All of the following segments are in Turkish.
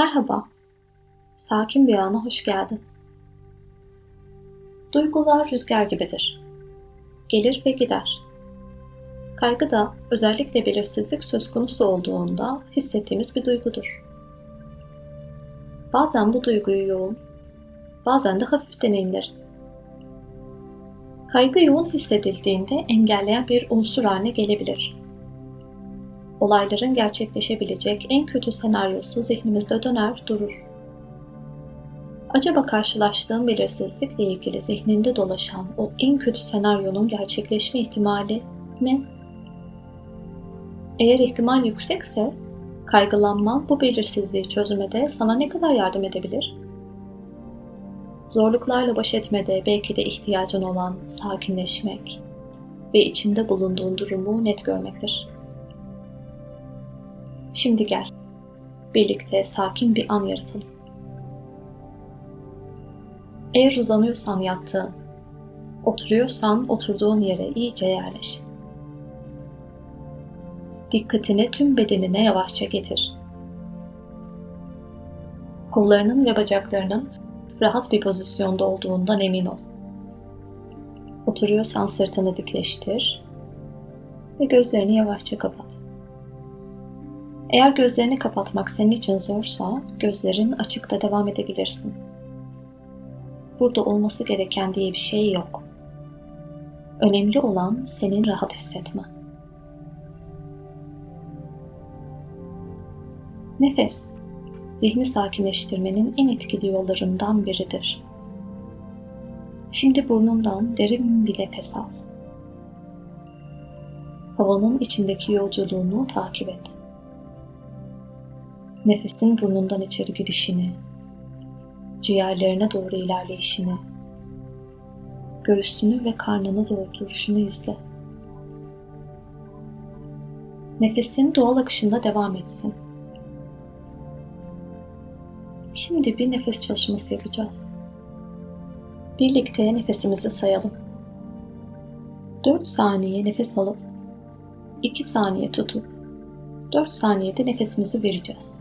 Merhaba, sakin bir ana hoş geldin. Duygular rüzgar gibidir. Gelir ve gider. Kaygı da özellikle belirsizlik söz konusu olduğunda hissettiğimiz bir duygudur. Bazen bu duyguyu yoğun, bazen de hafif deneyimleriz. Kaygı yoğun hissedildiğinde engelleyen bir unsur haline gelebilir olayların gerçekleşebilecek en kötü senaryosu zihnimizde döner durur. Acaba karşılaştığım belirsizlikle ilgili zihninde dolaşan o en kötü senaryonun gerçekleşme ihtimali ne? Eğer ihtimal yüksekse, kaygılanma bu belirsizliği çözmede sana ne kadar yardım edebilir? Zorluklarla baş etmede belki de ihtiyacın olan sakinleşmek ve içinde bulunduğun durumu net görmektir. Şimdi gel. Birlikte sakin bir an yaratalım. Eğer uzanıyorsan yattığın, oturuyorsan oturduğun yere iyice yerleş. Dikkatini tüm bedenine yavaşça getir. Kollarının ve bacaklarının rahat bir pozisyonda olduğundan emin ol. Oturuyorsan sırtını dikleştir ve gözlerini yavaşça kapat. Eğer gözlerini kapatmak senin için zorsa gözlerin açıkta devam edebilirsin. Burada olması gereken diye bir şey yok. Önemli olan senin rahat hissetmen. Nefes, zihni sakinleştirmenin en etkili yollarından biridir. Şimdi burnundan derin bir nefes al. Havanın içindeki yolculuğunu takip et. Nefesin burnundan içeri girişini, ciğerlerine doğru ilerleyişini, göğsünü ve karnını dolduruşunu izle. Nefesin doğal akışında devam etsin. Şimdi bir nefes çalışması yapacağız. Birlikte nefesimizi sayalım. 4 saniye nefes alıp 2 saniye tutup 4 saniyede nefesimizi vereceğiz.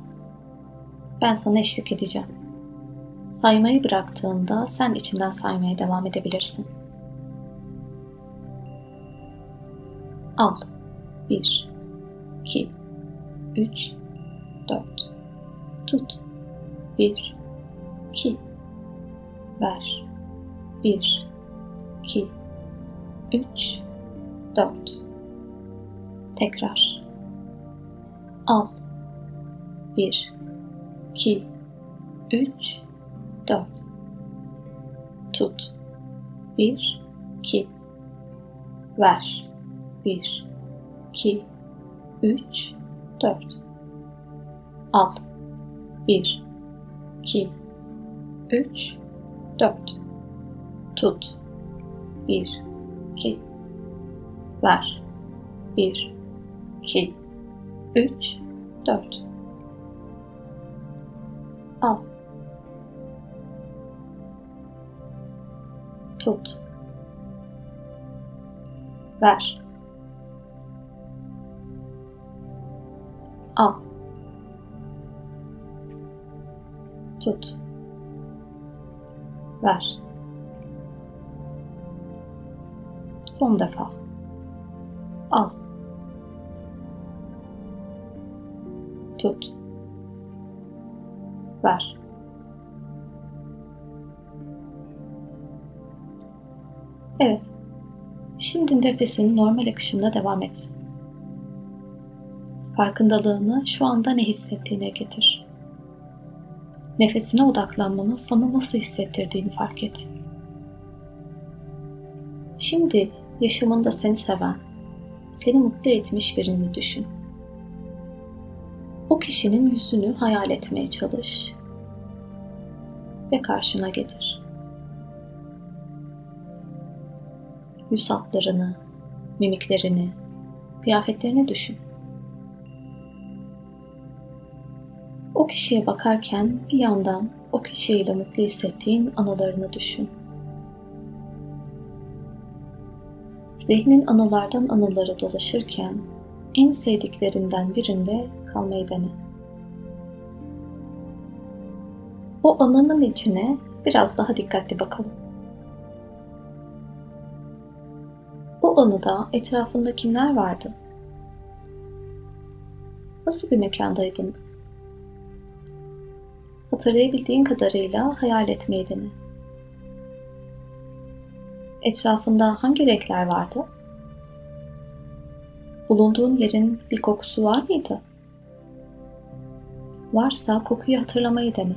Ben sana eşlik edeceğim. Saymayı bıraktığında sen içinden saymaya devam edebilirsin. Al. 1 2 3 4 Tut. 1 2 Ver. 1 2 3 4 Tekrar. Al. 1 2, 3, 4. Tut. 1, 2. Ver. 1, 2, 3, 4. Al. 1, 2, 3, 4. Tut. 1, 2. Ver. 1, 2, 3, 4. Tut. Ver. Al. Tut. Ver. Son defa. Al. Tut ver. Evet. Şimdi nefesin normal akışında devam etsin. Farkındalığını şu anda ne hissettiğine getir. Nefesine odaklanmanın sana nasıl hissettirdiğini fark et. Şimdi yaşamında seni seven, seni mutlu etmiş birini düşün o kişinin yüzünü hayal etmeye çalış ve karşına getir. Yüz hatlarını, mimiklerini, kıyafetlerini düşün. O kişiye bakarken bir yandan o kişiyle mutlu hissettiğin anılarını düşün. Zihnin anılardan anılara dolaşırken en sevdiklerinden birinde kalmayı dene. O anının içine biraz daha dikkatli bakalım. O anıda etrafında kimler vardı? Nasıl bir mekandaydınız? Hatırlayabildiğin kadarıyla hayal etmeyi dene. Etrafında hangi renkler vardı? Bulunduğun yerin bir kokusu var mıydı? Varsa kokuyu hatırlamayı dene.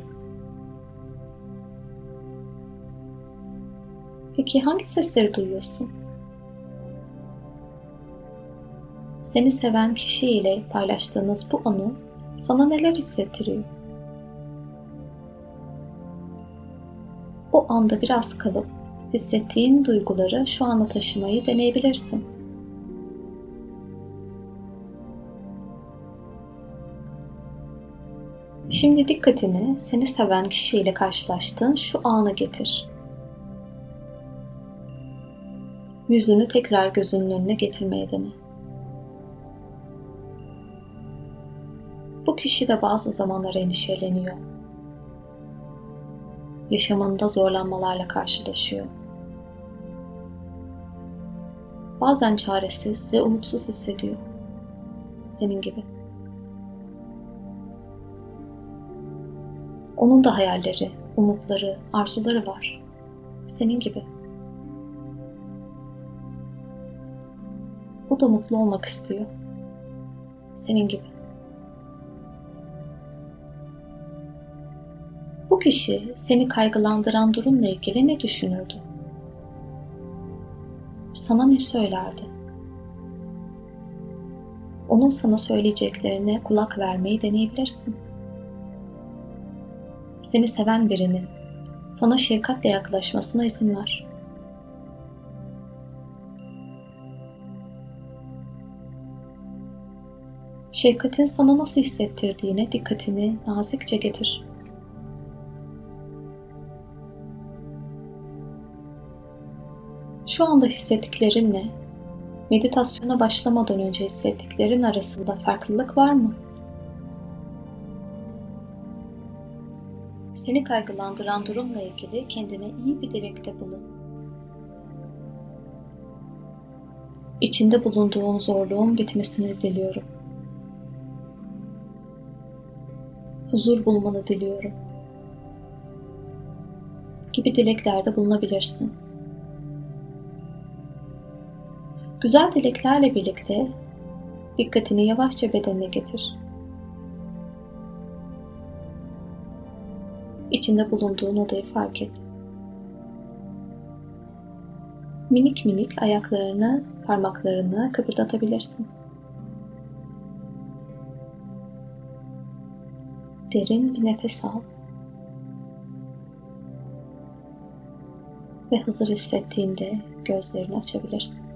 Peki hangi sesleri duyuyorsun? Seni seven kişiyle paylaştığınız bu anı sana neler hissettiriyor? O anda biraz kalıp hissettiğin duyguları şu ana taşımayı deneyebilirsin. Şimdi dikkatini seni seven kişiyle karşılaştığın şu ana getir. Yüzünü tekrar gözünün önüne getirmeye dene. Bu kişi de bazı zamanlar endişeleniyor. Yaşamında zorlanmalarla karşılaşıyor. Bazen çaresiz ve umutsuz hissediyor. Senin gibi. Onun da hayalleri, umutları, arzuları var. Senin gibi. O da mutlu olmak istiyor. Senin gibi. Kişi seni kaygılandıran durumla ilgili ne düşünürdü? Sana ne söylerdi? Onun sana söyleyeceklerine kulak vermeyi deneyebilirsin seni seven birinin sana şefkatle yaklaşmasına izin ver. Şefkatin sana nasıl hissettirdiğine dikkatini nazikçe getir. Şu anda hissettiklerinle meditasyona başlamadan önce hissettiklerin arasında farklılık var mı? Seni kaygılandıran durumla ilgili kendine iyi bir dilekte bulun. İçinde bulunduğun zorluğun bitmesini diliyorum. Huzur bulmanı diliyorum. Gibi dileklerde bulunabilirsin. Güzel dileklerle birlikte dikkatini yavaşça bedenine getir. içinde bulunduğun odayı fark et. Minik minik ayaklarını, parmaklarını kıpırdatabilirsin. Derin bir nefes al. Ve hazır hissettiğinde gözlerini açabilirsin.